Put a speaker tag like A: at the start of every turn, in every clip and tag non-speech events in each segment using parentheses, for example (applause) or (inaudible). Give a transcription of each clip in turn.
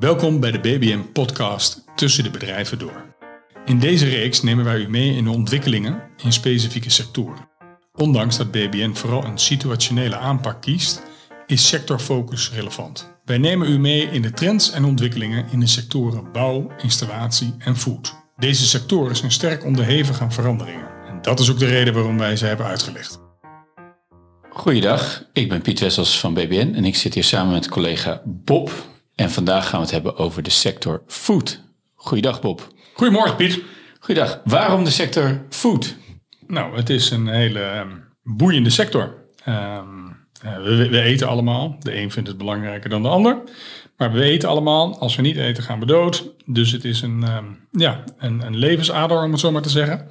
A: Welkom bij de BBM podcast Tussen de bedrijven door. In deze reeks nemen wij u mee in de ontwikkelingen in specifieke sectoren. Ondanks dat BBN vooral een situationele aanpak kiest, is sectorfocus relevant. Wij nemen u mee in de trends en ontwikkelingen in de sectoren bouw, installatie en food. Deze sectoren zijn sterk onderhevig aan veranderingen. En dat is ook de reden waarom wij ze hebben uitgelegd.
B: Goeiedag, ik ben Piet Wessels van BBN en ik zit hier samen met collega Bob. En vandaag gaan we het hebben over de sector food. Goeiedag Bob.
A: Goedemorgen Piet.
B: Goeiedag. Waarom de sector food?
A: Nou, het is een hele ehm, boeiende sector. Ehm, eh, we, we eten allemaal. De een vindt het belangrijker dan de ander. Maar we eten allemaal. Als we niet eten, gaan we dood. Dus het is een, ehm, ja, een, een levensader, om het zo maar te zeggen.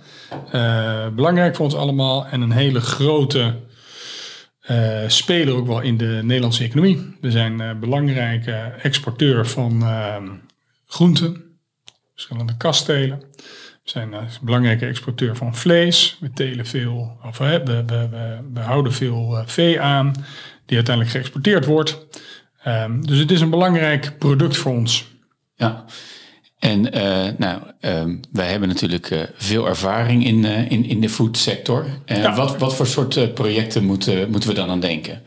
A: Eh, belangrijk voor ons allemaal. En een hele grote uh, speler ook wel in de Nederlandse economie. We zijn uh, belangrijke exporteur van uh, groenten, verschillende kastelen. We zijn een belangrijke exporteur van vlees. We telen veel, of we, we, houden veel vee aan, die uiteindelijk geëxporteerd wordt. Um, dus het is een belangrijk product voor ons.
B: Ja, en uh, nou, uh, wij hebben natuurlijk uh, veel ervaring in, in, in de foodsector. Ja. wat, wat voor soort projecten moeten, moeten we dan aan denken?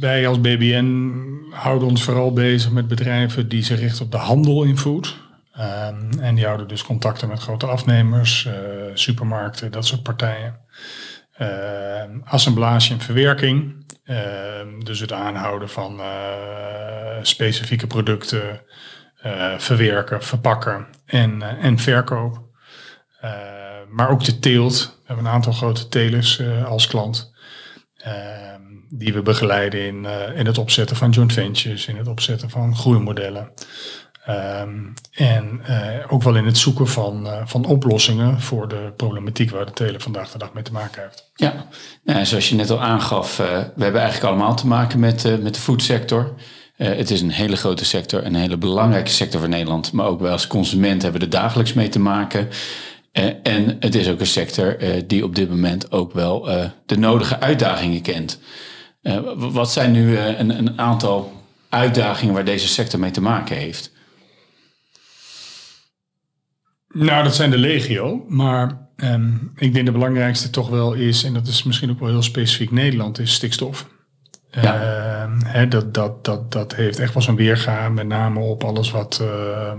A: Wij als BBN houden ons vooral bezig met bedrijven die zich richten op de handel in food. Um, en die houden dus contacten met grote afnemers, supermarkten, dat soort partijen. Ehm, assemblage en verwerking. dus het aanhouden van specifieke producten uh, verwerken, verpakken en, uh, en verkoop. Uh, maar ook de teelt. We hebben een aantal grote telers als klant. Ehm, die we begeleiden in, in het opzetten van joint ventures, in het opzetten van groeimodellen. Um, en ook wel in het zoeken van, van oplossingen voor de problematiek waar de teler vandaag de dag mee te maken heeft.
B: Ja, nou, zoals je net al aangaf, we hebben eigenlijk allemaal te maken met, met de foodsector. Uh, het is een hele grote sector, een hele belangrijke sector voor Nederland. Maar ook wij als consument hebben er dagelijks mee te maken. Uh, en het is ook een sector uh, die op dit moment ook wel de nodige uitdagingen kent. wat zijn nu een, een, aantal uitdagingen waar deze sector mee te maken heeft?
A: Nou, dat zijn de legio. Maar um, ik denk de belangrijkste toch wel is, en dat is misschien ook wel heel specifiek Nederland, is stikstof. Ja. Uh, dat, dat, dat, dat heeft echt wel zo'n weerga, met name op alles wat uh,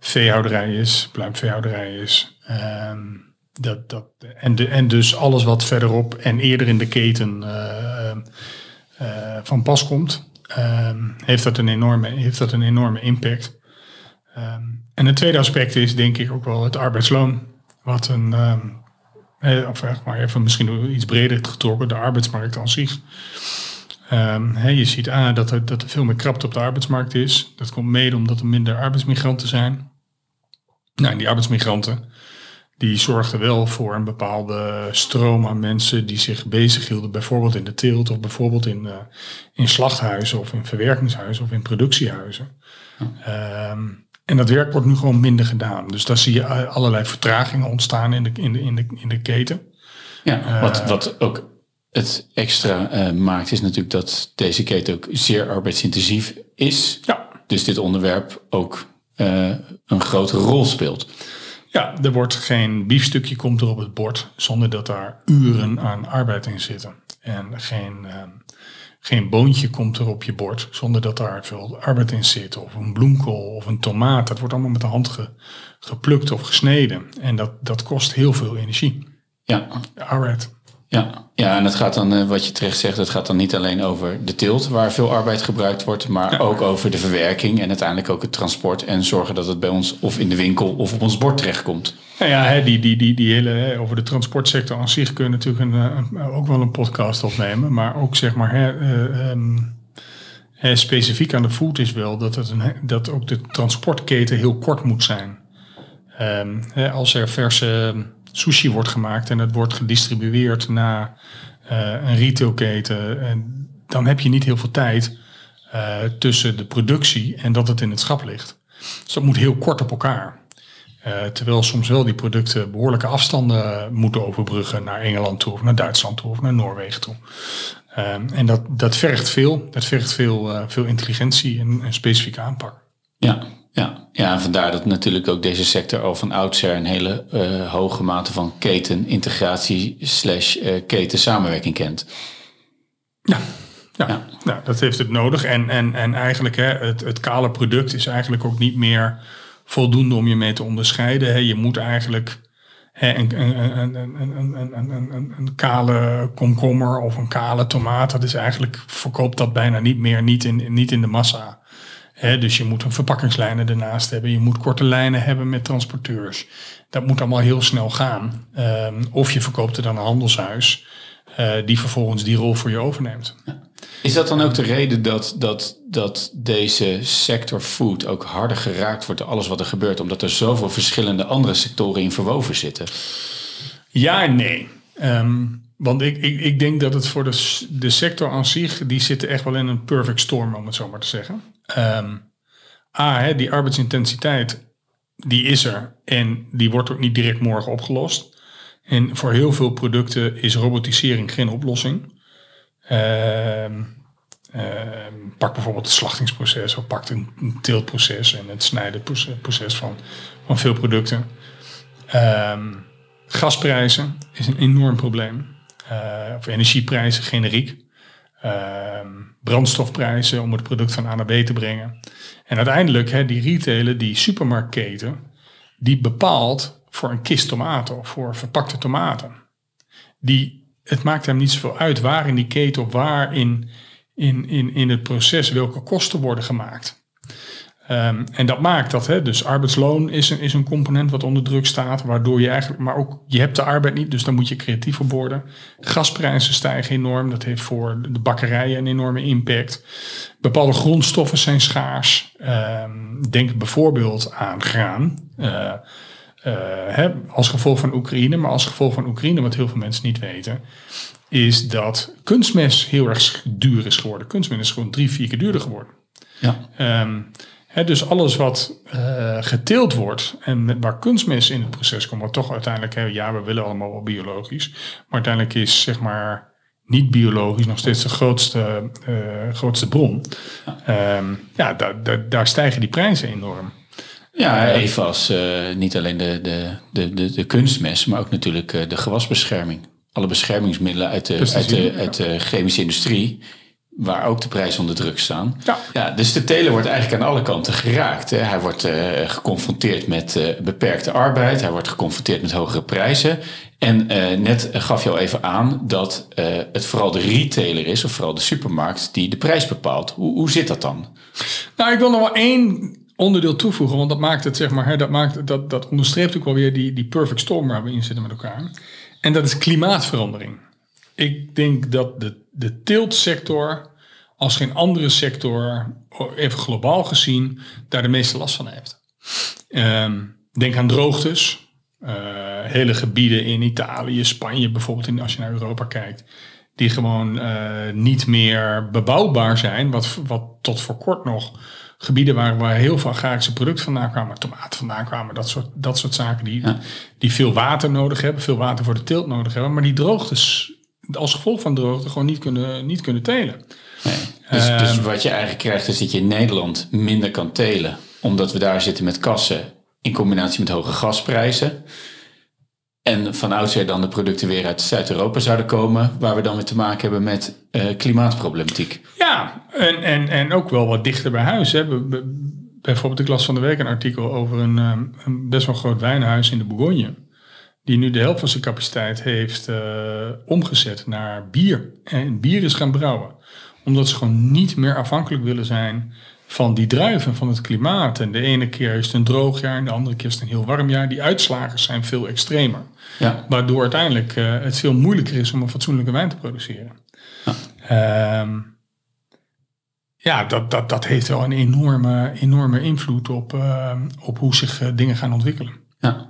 A: veehouderij is, pluimveehouderij is. Uh, dat, dat, en, de, en dus alles wat verderop en eerder in de keten eh, eh, van pas komt, ehm, heeft, dat een enorme, heeft dat een enorme impact. Ehm, en het tweede aspect is denk ik ook wel het arbeidsloon. Wat een, of maar even misschien iets breder getrokken, de arbeidsmarkt aan zich. Um, je ziet aan dat er, dat er veel meer krapte op de arbeidsmarkt is. Dat komt mede omdat er minder arbeidsmigranten zijn. Nou, en die arbeidsmigranten die zorgden wel voor een bepaalde stroom aan mensen die zich bezighielden, bijvoorbeeld in de teelt of bijvoorbeeld in, uh, in slachthuizen of in verwerkingshuizen of in productiehuizen. Ja. Um, en dat werk wordt nu gewoon minder gedaan. Dus daar zie je allerlei vertragingen ontstaan in de, in de, in de, in de keten.
B: Ja, wat, wat ook het extra uh, maakt, is natuurlijk dat deze keten ook zeer arbeidsintensief is. Ja. Dus dit onderwerp ook uh, een grote rol speelt.
A: Ja, er wordt geen biefstukje komt er op het bord zonder dat daar uren aan arbeid in zitten. En geen, uh, geen boontje komt er op je bord zonder dat daar veel arbeid in zit. Of een bloemkool of een tomaat. Dat wordt allemaal met de hand ge, geplukt of gesneden. En dat, dat kost heel veel energie.
B: Ja.
A: Arbeid.
B: Ja, ja en het gaat dan, eh, wat je terecht zegt, het gaat dan niet alleen over de teelt, waar veel arbeid gebruikt wordt, maar ook over de verwerking en uiteindelijk ook het transport en zorgen dat het bij ons of in de winkel of op ons bord terechtkomt.
A: Nou ja, hè, die, die, die, die hele, hè, over de transportsector aan zich kun je natuurlijk een, een, ook wel een podcast opnemen, maar ook zeg maar, hè, uh, um, hè, specifiek aan de food is wel dat, het een, dat ook de transportketen heel kort moet zijn. Um, hè, als er verse sushi wordt gemaakt en het wordt gedistribueerd naar uh, een retailketen, en dan heb je niet heel veel tijd uh, tussen de productie en dat het in het schap ligt. Dus dat moet heel kort op elkaar. Uh, terwijl soms wel die producten behoorlijke afstanden moeten overbruggen naar Engeland toe, of naar Duitsland toe, of naar Noorwegen toe. en dat, dat vergt veel. Dat vergt veel, veel intelligentie en, en specifieke aanpak.
B: Ja, ja. ja, en vandaar dat natuurlijk ook deze sector al van oudsher een hele uh, hoge mate van ketenintegratie slash uh, keten samenwerking kent.
A: Ja, ja, ja. Nou, dat heeft het nodig. En, en, en eigenlijk hè, het, het kale product is eigenlijk ook niet meer voldoende om je mee te onderscheiden. Hè. Je moet eigenlijk hè, een, een, een, een, een, een, een, kale komkommer of een kale tomaat, dat is eigenlijk, verkoopt dat bijna niet meer, niet in, niet in de massa. Dus je moet een verpakkingslijnen ernaast hebben. Je moet korte lijnen hebben met transporteurs. Dat moet allemaal heel snel gaan. Um, of je verkoopt er dan een handelshuis. Uh, die vervolgens die rol voor je overneemt.
B: Is dat dan ook de reden dat, dat, dat deze sector food ook harder geraakt wordt door alles wat er gebeurt, omdat er zoveel verschillende andere sectoren in verwoven zitten?
A: Ja en nee. Um, want ik, ik, ik denk dat het voor de, de sector aan zich, die zitten echt wel in een perfect storm, om het zo maar te zeggen. Um, A, hè, die arbeidsintensiteit, die is er en die wordt ook niet direct morgen opgelost. En voor heel veel producten is robotisering geen oplossing. Uh, pak bijvoorbeeld het slachtingsproces of pak een, teeltproces en het snijdenproces van, van veel producten. Ehm, gasprijzen is een enorm probleem. Uh, of energieprijzen generiek. Ehm, brandstofprijzen om het product van A naar B te brengen. En uiteindelijk, hè, die retailer, die supermarktketen, die bepaalt voor een kist tomaten of voor verpakte tomaten. Die het maakt hem niet zoveel uit waar in die keten of waar in, in, in, in het proces welke kosten worden gemaakt. Um, en dat maakt dat, hè, dus arbeidsloon is een, is een component wat onder druk staat, waardoor je eigenlijk, maar ook je hebt de arbeid niet, dus dan moet je creatief op worden. Gasprijzen stijgen enorm, dat heeft voor de bakkerijen een enorme impact. Bepaalde grondstoffen zijn schaars. Um, denk bijvoorbeeld aan graan. Uh, uh, hè, als gevolg van Oekraïne, maar als gevolg van Oekraïne, wat heel veel mensen niet weten, is dat kunstmest heel erg duur is geworden. Kunstmest is gewoon drie, vier keer duurder geworden. Ja. Um, dus alles wat uh, geteeld wordt en met, waar kunstmest in het proces komt, wat toch uiteindelijk, ja, we willen allemaal wel biologisch, maar uiteindelijk is zeg maar niet biologisch nog steeds de grootste, uh, grootste bron. Ja, um, ja daar, stijgen die prijzen enorm.
B: Ja, even als niet alleen de, de, de, de, de kunstmest, maar ook natuurlijk de gewasbescherming. Alle beschermingsmiddelen uit de, uit de, uit de chemische industrie, waar ook de prijzen onder druk staan. Ja. ja dus de teler wordt eigenlijk aan alle kanten geraakt. Hè. Hij wordt uh, geconfronteerd met beperkte arbeid, hij wordt geconfronteerd met hogere prijzen. En net gaf je al even aan dat het vooral de retailer is, of vooral de supermarkt, die de prijs bepaalt. Hoe, hoe zit dat dan?
A: Nou, ik wil nog wel één onderdeel toevoegen, want dat maakt het, zeg maar, hè, dat, maakt, dat, dat onderstreept ook wel weer die, die perfect storm waar we in zitten met elkaar. En dat is klimaatverandering. Ik denk dat de, de teeltsector als geen andere sector, even globaal gezien, daar de meeste last van heeft. Um, denk aan droogtes. Uh, hele gebieden in Italië, Spanje bijvoorbeeld, als je naar Europa kijkt, die gewoon uh, niet meer bebouwbaar zijn, wat, wat tot voor kort nog gebieden waar, waar heel veel agrarische producten vandaan kwamen, tomaten vandaan kwamen, dat soort, dat soort zaken die, die veel water nodig hebben, veel water voor de teelt nodig hebben, maar die droogtes als gevolg van droogte gewoon niet kunnen, niet kunnen telen.
B: Nee. Dus, uh, dus wat je eigenlijk krijgt is dat je in Nederland minder kan telen, omdat we daar zitten met kassen in combinatie met hoge gasprijzen. En van oudsher dan de producten weer uit Zuid-Europa zouden komen, waar we dan weer te maken hebben met uh, klimaatproblematiek.
A: Ja, en, en, en ook wel wat dichter bij huis. Hè. Bijvoorbeeld, ik las van de week een artikel over een, eh, een best wel groot wijnhuis in de Bourgogne. Die nu de helft van zijn capaciteit heeft uh, omgezet naar bier. En bier is gaan brouwen. Omdat ze gewoon niet meer afhankelijk willen zijn van die druiven, van het klimaat. En de ene keer is het een droog jaar en de andere keer is het een heel warm jaar. Die uitslagen zijn veel extremer. Ja. Waardoor uiteindelijk uh, het veel moeilijker is om een fatsoenlijke wijn te produceren. Ja, um, ja dat, dat, dat heeft wel een enorme, enorme invloed op, uh, op hoe zich uh, dingen gaan ontwikkelen.
B: Ja.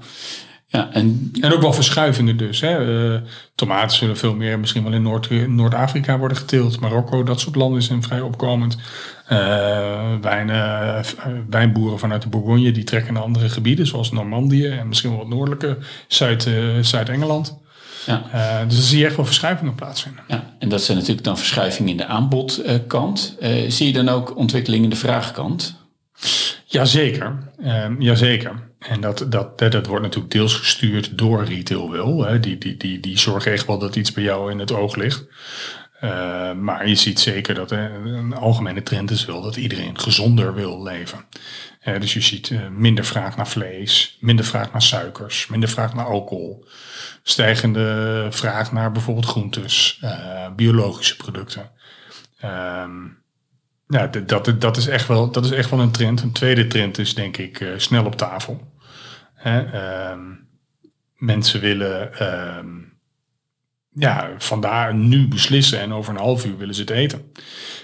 B: Ja, en,
A: en ook wel verschuivingen dus. Hè. Uh, tomaten zullen veel meer misschien wel in Noord, Noord-Afrika worden geteeld. Marokko, dat soort landen zijn vrij opkomend. Uh, wijnboeren vanuit de Bourgogne die trekken naar andere gebieden, zoals Normandië en misschien wel wat noordelijke Zuid, Zuid-Engeland. Ja. Uh, dus dan zie je echt wel verschuivingen plaatsvinden.
B: Ja, en dat zijn natuurlijk dan verschuivingen in de aanbodkant. zie je dan ook ontwikkelingen in de vraagkant?
A: Jazeker, um, jazeker. En dat, dat, dat, wordt natuurlijk deels gestuurd door retail wel. Hè. Die, die, die, die zorgen echt wel dat iets bij jou in het oog ligt. Uh, maar je ziet zeker dat hè, een algemene trend is wel dat iedereen gezonder wil leven. Uh, dus je ziet uh, minder vraag naar vlees, minder vraag naar suikers, minder vraag naar alcohol. Stijgende vraag naar bijvoorbeeld groentes, biologische producten. Um, ja, dat, dat, is echt wel, dat is echt wel een trend. Een tweede trend is denk ik uh, snel op tafel. Hè, uh, mensen willen uh, ja, vandaar nu beslissen en over een half uur willen ze het eten.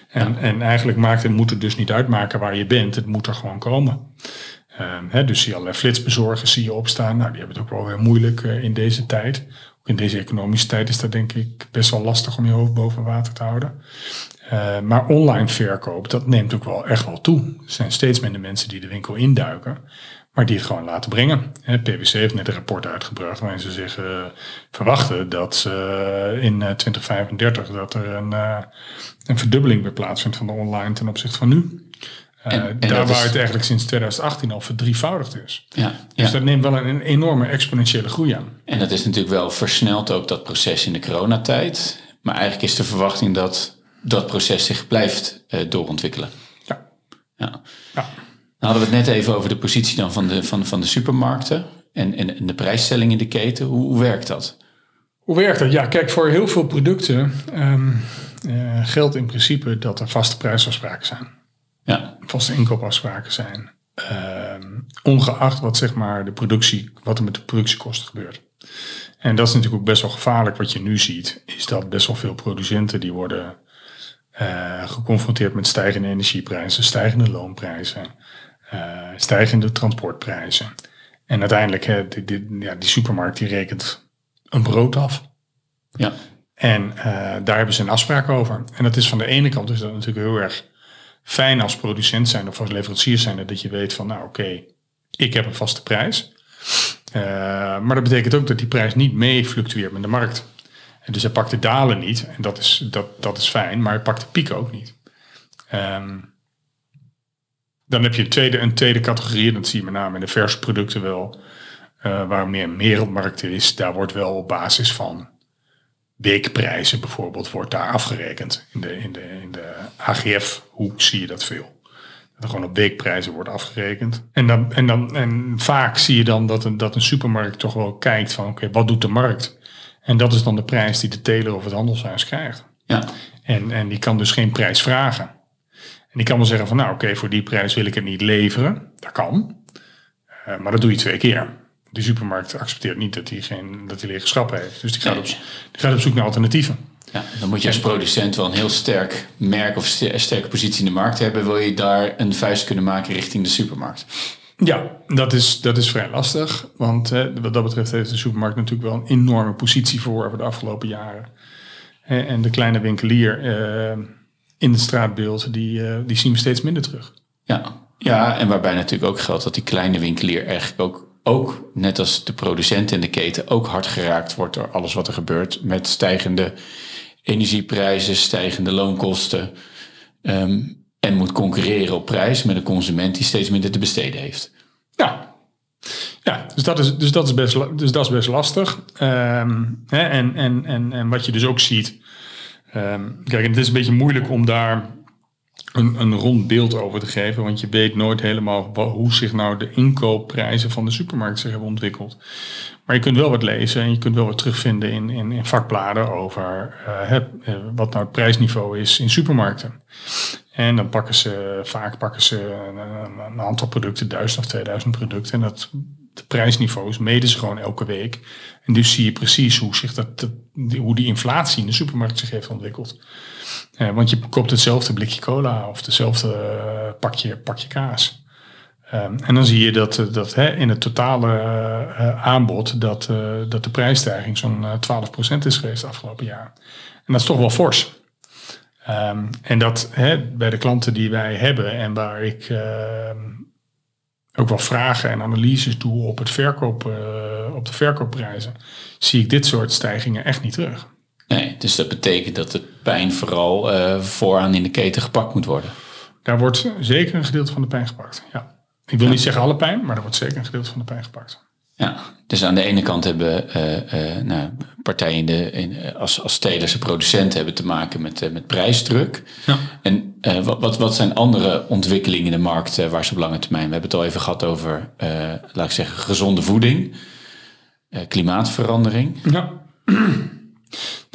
A: En, ja. en eigenlijk maakt het, moet het dus niet uitmaken waar je bent. Het moet er gewoon komen. Ehm, hè, dus zie je allerlei flitsbezorgers zie je opstaan. Nou, die hebben het ook wel weer moeilijk uh, in deze tijd. In deze economische tijd is dat denk ik best wel lastig om je hoofd boven water te houden. Uh, maar online verkoop, dat neemt ook wel echt wel toe. Er zijn steeds minder mensen die de winkel induiken, maar die het gewoon laten brengen. PwC heeft net een rapport uitgebracht waarin ze zich uh, verwachten dat uh, in 2035 dat er een, een verdubbeling weer plaatsvindt van de online ten opzichte van nu. En, en daar waar is... het eigenlijk sinds 2018 al verdrievoudigd is. Ja, dus dat neemt wel een enorme exponentiële groei aan.
B: En dat is natuurlijk wel versneld ook dat proces in de coronatijd. Maar eigenlijk is de verwachting dat dat proces zich blijft uh, doorontwikkelen. Ja. ja. ja. Dan hadden we het net even over de positie dan van de, van, van de supermarkten en, en, en de prijsstelling in de keten. Hoe, hoe, werkt dat?
A: Hoe werkt dat? Ja, kijk, voor heel veel producten um, uh, geldt in principe dat er vaste prijsafspraken zijn. Ja. Vaste inkoopafspraken zijn. Um, ongeacht wat, zeg maar, de productie, wat er met de productiekosten gebeurt. En dat is natuurlijk ook best wel gevaarlijk. Wat je nu ziet, is dat best wel veel producenten die worden uh, geconfronteerd met stijgende energieprijzen, stijgende loonprijzen, uh, stijgende transportprijzen. En uiteindelijk, hè, die, die, ja, die supermarkt die rekent een brood af. Ja. En uh, daar hebben ze een afspraak over. En dat is van de ene kant is dat natuurlijk heel erg fijn als producent zijn of als leverancier zijn dat je weet van, nou oké, okay, ik heb een vaste prijs. Maar dat betekent ook dat die prijs niet mee fluctueert met de markt. En dus hij pakt de dalen niet. En dat is, dat, dat is fijn. Maar hij pakt de piek ook niet. Um, dan heb je een tweede, een tweede categorie. Dat zie je met name in de verse producten wel. Uh, waar meer wereldmarkt is. Daar wordt wel op basis van weekprijzen bijvoorbeeld wordt daar afgerekend. In de, in de, in de AGF-hoek zie je dat veel. Dat er gewoon op weekprijzen wordt afgerekend. En, dan, en, dan, en vaak zie je dan dat een, dat een supermarkt toch wel kijkt van oké, wat doet de markt? En dat is dan de prijs die de teler of het handelshuis krijgt. Ja. En, en die kan dus geen prijs vragen. En die kan wel zeggen van nou oké, voor die prijs wil ik het niet leveren. Dat kan. Uh, maar dat doe je twee keer. De supermarkt accepteert niet dat hij, geen, dat hij lege schappen heeft. Dus die gaat, op, die gaat op zoek naar alternatieven.
B: Ja, dan moet je als producent wel een heel sterk merk of sterke positie in de markt hebben. Wil je daar een vuist kunnen maken richting de supermarkt?
A: Ja, dat is, dat is vrij lastig. Want wat dat betreft heeft de supermarkt natuurlijk wel een enorme positie voor over de afgelopen jaren. en de kleine winkelier uh, in het straatbeeld, die, uh, die zien we steeds minder terug.
B: Ja. ja, en waarbij natuurlijk ook geldt dat die kleine winkelier eigenlijk ook, ook, net als de producent in de keten, ook hard geraakt wordt door alles wat er gebeurt met stijgende energieprijzen, stijgende loonkosten. Um, en moet concurreren op prijs met een consument die steeds minder te besteden heeft.
A: Ja, ja, dus dat is, dus dat is, best, dus dat is best lastig. Um, hè, en, en, en, en wat je dus ook ziet. Um, kijk, het is een beetje moeilijk om daar een, een rond beeld over te geven. Want je weet nooit helemaal hoe zich nou de inkoopprijzen van de supermarkt zich hebben ontwikkeld. Maar je kunt wel wat lezen en je kunt wel wat terugvinden in, in, in vakbladen over uh, wat nou het prijsniveau is in supermarkten. En dan pakken ze vaak pakken ze een, een aantal producten, duizend of 2000 producten. En dat, de prijsniveaus meten ze gewoon elke week. En dus zie je precies hoe, zich dat, hoe die inflatie in de supermarkt zich heeft ontwikkeld. Eh, want je koopt hetzelfde blikje cola of hetzelfde uh, pakje, pakje kaas. Um, en dan zie je dat, dat hè, in het totale aanbod dat, dat de prijsstijging zo'n 12% is geweest afgelopen jaar. En dat is toch wel fors. Um, en dat hè, bij de klanten die wij hebben en waar ik uh, ook wel vragen en analyses doe op, het verkoop, op de verkoopprijzen, zie ik dit soort stijgingen echt niet terug.
B: Nee, dus dat betekent dat de pijn vooral uh, vooraan in de keten gepakt moet worden.
A: Daar wordt zeker een gedeelte van de pijn gepakt, ja. Ik wil niet zeggen alle pijn, maar er wordt zeker een gedeelte van de pijn gepakt.
B: Ja, dus aan de ene kant hebben uh, uh, nou, partijen in de, in, als, als telers en producenten hebben te maken met, uh, met prijsdruk. Ja. En wat, wat, wat zijn andere ontwikkelingen in de markt waar ze op lange termijn? We hebben het al even gehad over, laat ik zeggen, gezonde voeding, klimaatverandering.
A: Ja.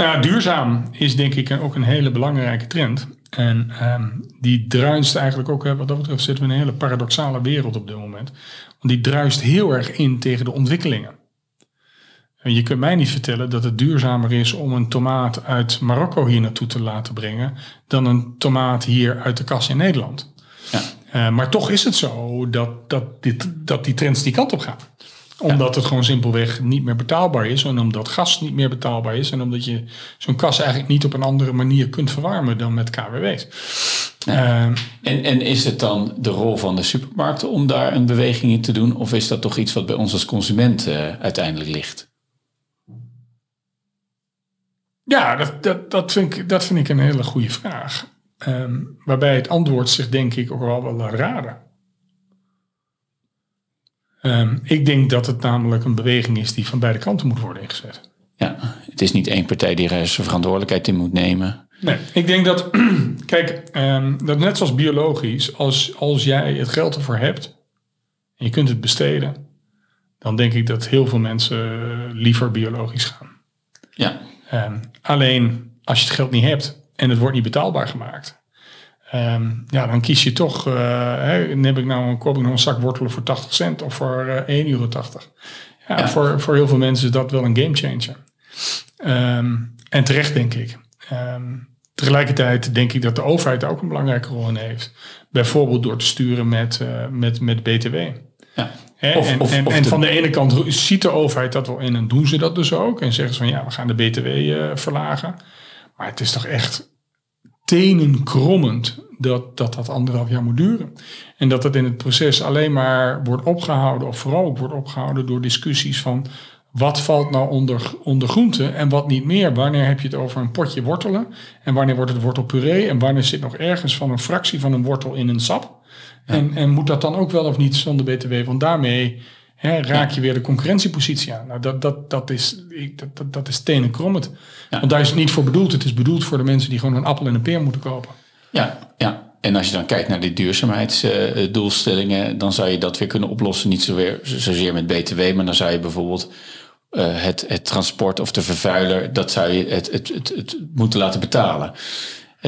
A: Nou, duurzaam is denk ik ook een hele belangrijke trend. En um, die druist eigenlijk ook, wat dat betreft zitten we in een hele paradoxale wereld op dit moment. Want die druist heel erg in tegen de ontwikkelingen. En je kunt mij niet vertellen dat het duurzamer is om een tomaat uit Marokko hier naartoe te laten brengen dan een tomaat hier uit de kas in Nederland. Ja. Uh, maar toch is het zo dat, dat, dit, dat die trends die kant op gaan omdat het gewoon simpelweg niet meer betaalbaar is. En omdat gas niet meer betaalbaar is. En omdat je zo'n kas eigenlijk niet op een andere manier kunt verwarmen dan met KWW's.
B: Ja. Uh, en, en is het dan de rol van de supermarkten om daar een beweging in te doen? Of is dat toch iets wat bij ons als consument uh, uiteindelijk ligt?
A: Ja, dat, dat, dat, vind ik, dat vind ik een hele goede vraag. Um, waarbij het antwoord zich denk ik ook wel wel raden. Um, ik denk dat het namelijk een beweging is die van beide kanten moet worden ingezet.
B: Ja, het is niet één partij die er zijn verantwoordelijkheid in moet nemen.
A: Nee, ik denk dat, (clears throat) kijk, um, dat net zoals biologisch, als, als jij het geld ervoor hebt en je kunt het besteden, dan denk ik dat heel veel mensen liever biologisch gaan.
B: Ja.
A: Um, alleen als je het geld niet hebt en het wordt niet betaalbaar gemaakt, Um, ja, dan kies je toch, uh, hè, heb ik nou, koop ik een zak wortelen voor 80 cent of voor uh, eh, 1,80 euro. Ja, ja, Voor, voor heel veel mensen is dat wel een gamechanger. Um, en terecht denk ik. Um, tegelijkertijd denk ik dat de overheid ook een belangrijke rol in heeft. Bijvoorbeeld door te sturen met, uh, met, met BTW. Ja. Of, en, of, en, of en van de ene kant ziet de overheid dat wel in en doen ze dat dus ook. En zeggen ze van ja, we gaan de BTW verlagen. Maar het is toch echt tenen krommend dat, dat dat anderhalf jaar moet duren. En dat het in het proces alleen maar wordt opgehouden, of vooral ook wordt opgehouden door discussies van wat valt nou onder, onder groente en wat niet meer. Wanneer heb je het over een potje wortelen en wanneer wordt het wortelpuree en wanneer zit nog ergens van een fractie van een wortel in een sap. En, en moet dat dan ook wel of niet zonder BTW? Want daarmee raak je weer de concurrentiepositie aan. Nou, dat, dat, dat, is, dat, dat, dat is tenen krommend. Want daar is het niet voor bedoeld. Het is bedoeld voor de mensen die gewoon een appel en een peer moeten kopen.
B: Ja, ja. En als je dan kijkt naar die duurzaamheidsdoelstellingen, dan zou je dat weer kunnen oplossen. Niet zozeer, zozeer met BTW, maar dan zou je bijvoorbeeld uh, het, het transport of de vervuiler, dat zou je het, het, het, het moeten laten betalen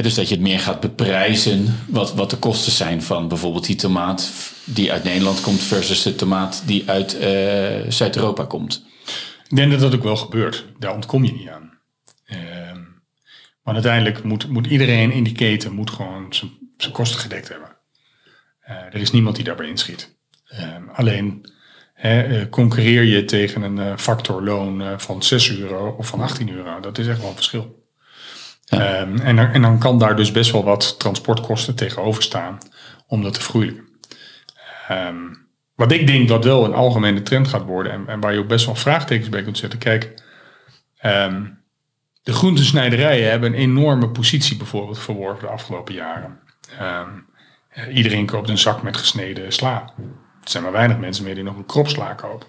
B: dus dat je het meer gaat beprijzen wat, wat de kosten zijn van bijvoorbeeld die tomaat die uit Nederland komt versus de tomaat die uit uh, Zuid-Europa komt.
A: Ik denk dat dat ook wel gebeurt. Daar ontkom je niet aan. Uh, maar uiteindelijk moet, moet iedereen in die keten moet gewoon zijn kosten gedekt hebben. Uh, er is niemand die daarbij inschiet. Ehm, alleen hè, concurreer je tegen een factorloon van 6 euro of van 18 euro. Dat is echt wel een verschil. Ehm, en, en, dan kan daar dus best wel wat transportkosten tegenover staan om dat te vergoeilijken. Um, wat ik denk dat wel een algemene trend gaat worden en, en waar je ook best wel vraagtekens bij kunt zetten. Kijk, um, de groentesnijderijen hebben een enorme positie bijvoorbeeld verworven de afgelopen jaren. iedereen koopt een zak met gesneden sla. Er zijn maar weinig mensen meer die nog een krop sla kopen.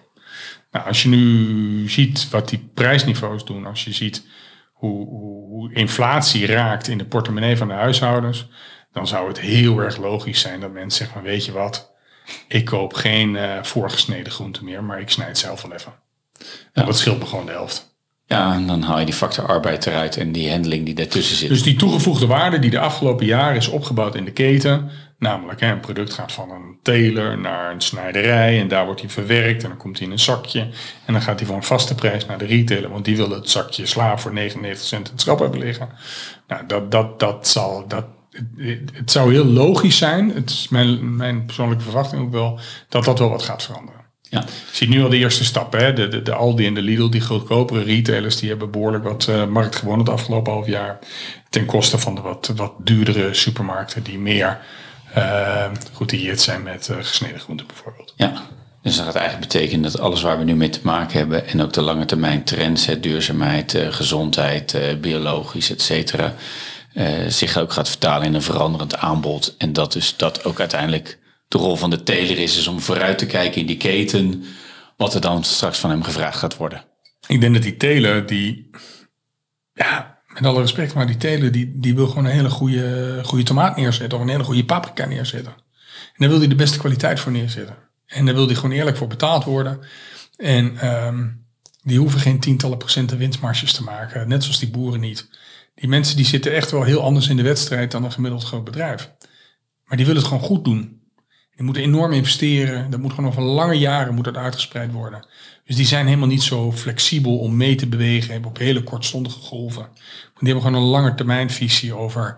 A: Nou, als je nu ziet wat die prijsniveaus doen, als je ziet hoe, hoe, inflatie raakt in de portemonnee van de huishoudens, dan zou het heel erg logisch zijn dat mensen zeggen: van, Weet je wat, ik koop geen uh, voorgesneden groente meer, maar ik snijd zelf wel even. En dat scheelt me gewoon de helft.
B: Ja, en dan haal je die factor arbeid eruit en die handling die daartussen zit.
A: Dus die toegevoegde waarde die de afgelopen jaren is opgebouwd in de keten, Namelijk, hè, een product gaat van een teler naar een snijderij en daar wordt hij verwerkt en dan komt hij in een zakje. En dan gaat hij voor een vaste prijs naar de retailer, want die wil het zakje sla voor 99 cent in het schap hebben liggen. Nou, dat, dat, dat zal, dat, het, zou heel logisch zijn, het is mijn, mijn persoonlijke verwachting ook wel, dat dat wel wat gaat veranderen. Ja. Je ziet nu al de eerste stappen. Hè? De, de, de Aldi en de Lidl, die goedkopere retailers, die hebben behoorlijk wat uh, markt gewonnen het afgelopen half jaar. Ten koste van de wat, wat duurdere supermarkten die meer uh, geoutilleerd zijn met uh, gesneden groenten bijvoorbeeld.
B: Ja, dus dat gaat eigenlijk betekenen dat alles waar we nu mee te maken hebben en ook de lange termijn trends, het duurzaamheid, uh, gezondheid, biologisch, et cetera, zich ook gaat vertalen in een veranderend aanbod. En dat dus dat ook uiteindelijk de rol van de teler is, is om vooruit te kijken in die keten, wat er dan straks van hem gevraagd gaat worden.
A: Ik denk dat die teler, die, ja, met alle respect, maar die teler, die, die wil gewoon een hele goede, goede tomaat neerzetten of een hele goede paprika neerzetten. En daar wil hij de beste kwaliteit voor neerzetten. En daar wil hij gewoon eerlijk voor betaald worden. En ehm, die hoeven geen tientallen procenten winstmarges te maken, net zoals die boeren niet. Die mensen die zitten echt wel heel anders in de wedstrijd dan een gemiddeld groot bedrijf. Maar die willen het gewoon goed doen. Die moeten enorm investeren. Dat moet gewoon over lange jaren moet dat uitgespreid worden. Dus die zijn helemaal niet zo flexibel om mee te bewegen op hele kortstondige golven. Die hebben gewoon een lange termijn visie over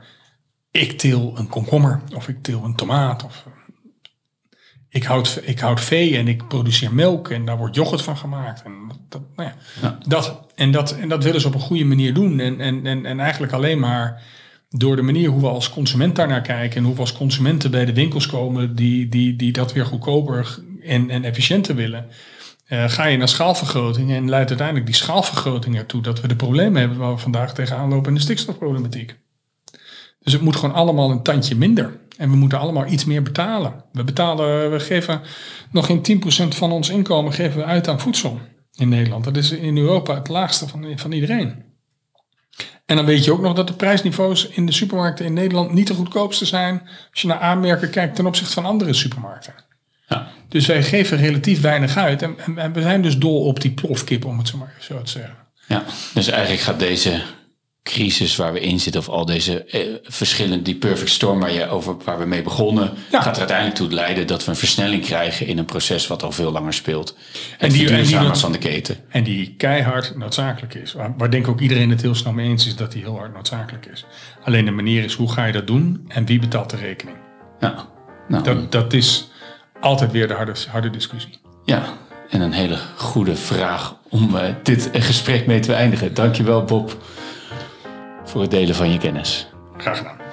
A: ik til een komkommer of ik til een tomaat of ik houd, ik houd vee en ik produceer melk en daar wordt yoghurt van gemaakt. En dat, nou ja, Dat, en, dat, en dat willen ze op een goede manier doen. En, en, en, en eigenlijk alleen maar door de manier hoe we als consument daar naar kijken en hoe we als consumenten bij de winkels komen die, die, die dat weer goedkoper en, en efficiënter willen. Uh, ga je naar schaalvergroting en leidt uiteindelijk die schaalvergroting ertoe dat we de problemen hebben waar we vandaag tegenaan lopen in de stikstofproblematiek. Dus het moet gewoon allemaal een tandje minder. En we moeten allemaal iets meer betalen. We betalen, we geven nog geen 10% van ons inkomen geven we uit aan voedsel in Nederland. Dat is in Europa het laagste van, van iedereen. En dan weet je ook nog dat de prijsniveaus in de supermarkten in Nederland niet de goedkoopste zijn als je naar aanmerken kijkt ten opzichte van andere supermarkten. Ja. Dus wij geven relatief weinig uit en, en, we zijn dus dol op die plofkip, om het zo maar zo te zeggen.
B: Ja, dus eigenlijk gaat deze crisis waar we in zitten, of al deze eh, verschillende, die perfect storm waar, je over, waar we mee begonnen, gaat er uiteindelijk toe leiden dat we een versnelling krijgen in een proces wat al veel langer speelt. En die verduurzamen van de keten.
A: En die keihard noodzakelijk is. Waar, waar denk ik ook iedereen het heel snel mee eens is dat die heel hard noodzakelijk is. Alleen de manier is hoe ga je dat doen en wie betaalt de rekening. Ja, nou, dat, dat is altijd weer de harde, harde discussie.
B: Ja, en een hele goede vraag om uh, dit gesprek mee te eindigen. Dankjewel Bob voor het delen van je kennis.
A: Graag gedaan.